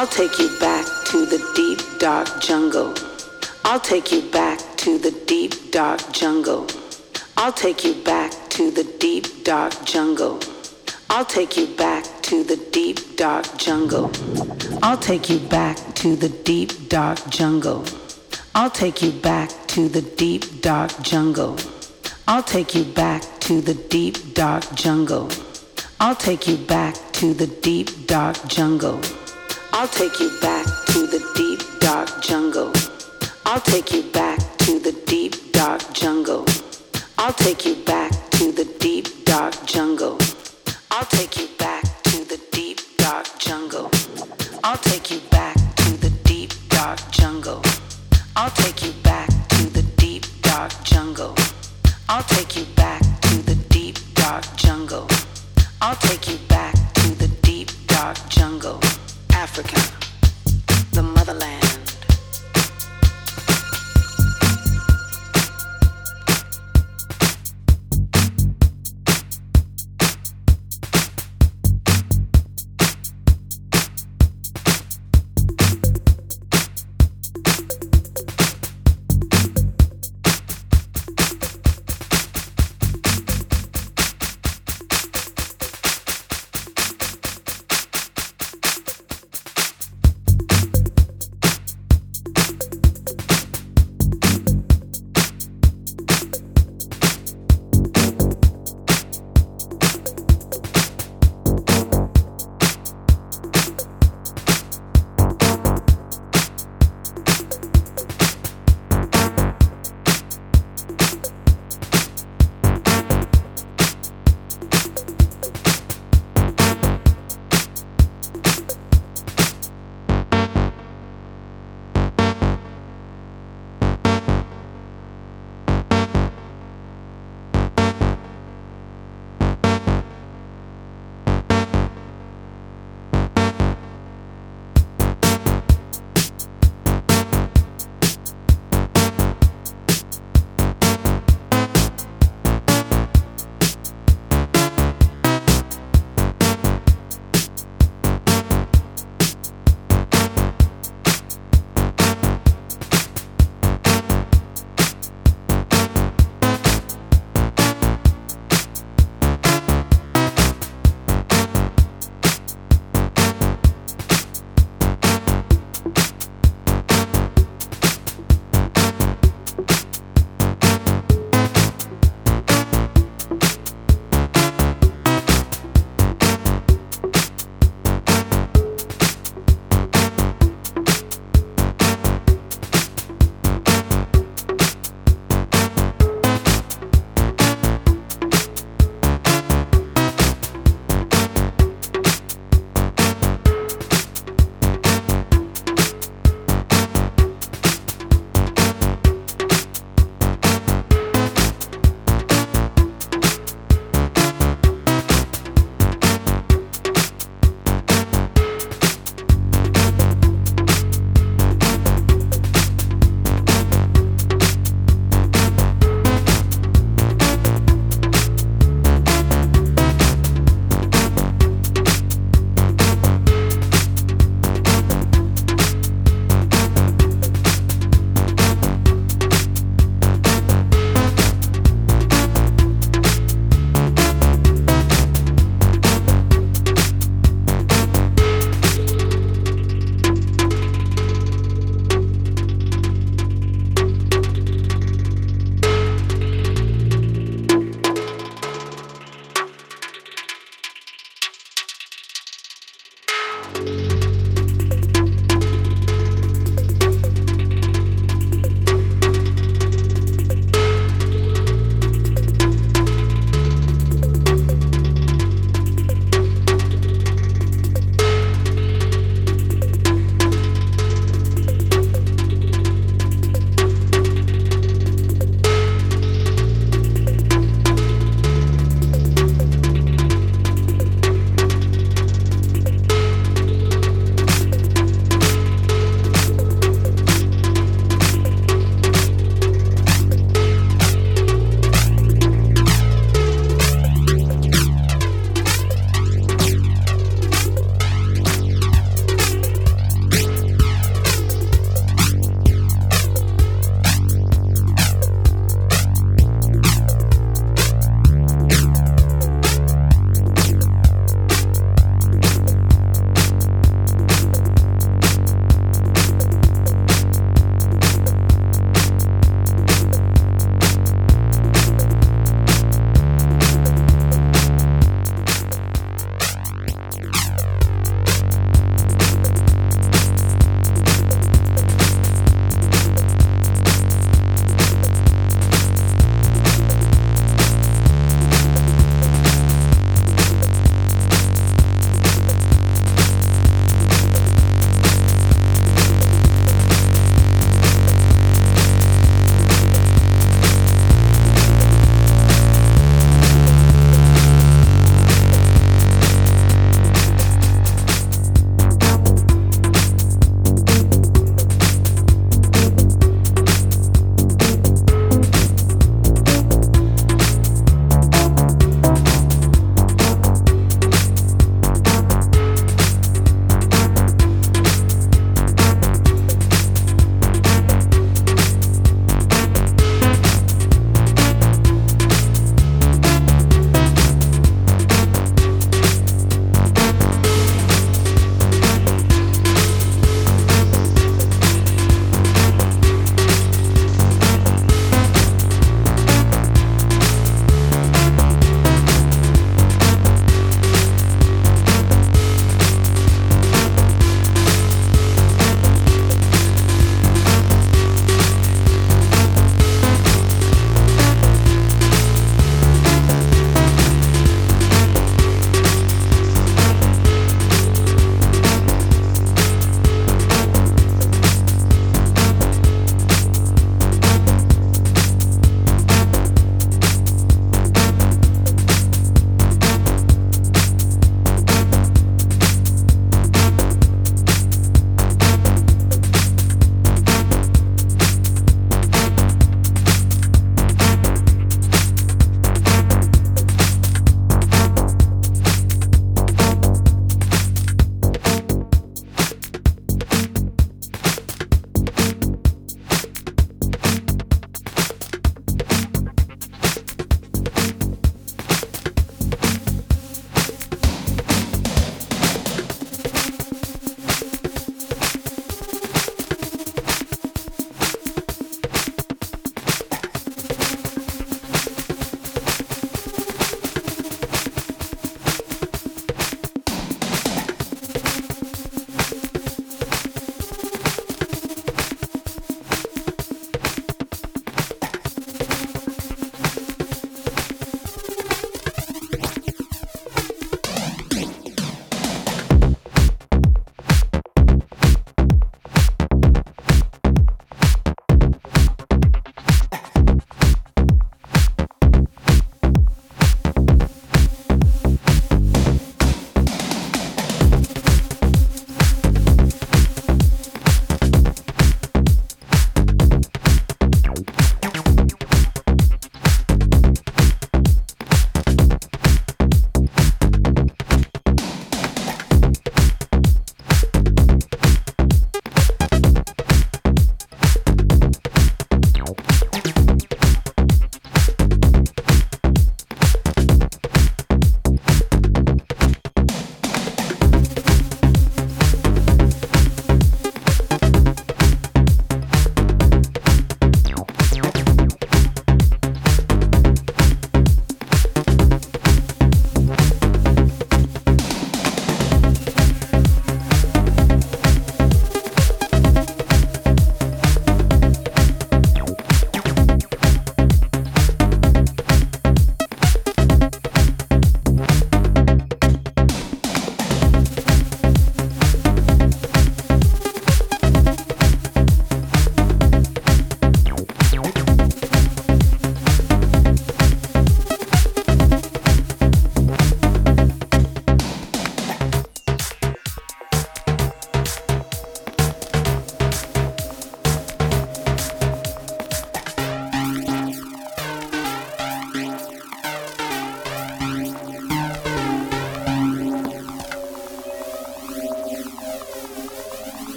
I'll take you back to the deep dark jungle. I'll take you back to the deep dark jungle. I'll take you back to the deep dark jungle. I'll take you back to the deep dark jungle. I'll take you back to the deep dark jungle. I'll take you back to the deep dark jungle. I'll take you back to the deep dark jungle. I'll take you back to the deep dark jungle. I'll take you back to the deep dark jungle. I'll take you back to the deep dark jungle. I'll take you back to the deep dark jungle. I'll take you back to the deep dark jungle. I'll take you back to the deep dark jungle. I'll take you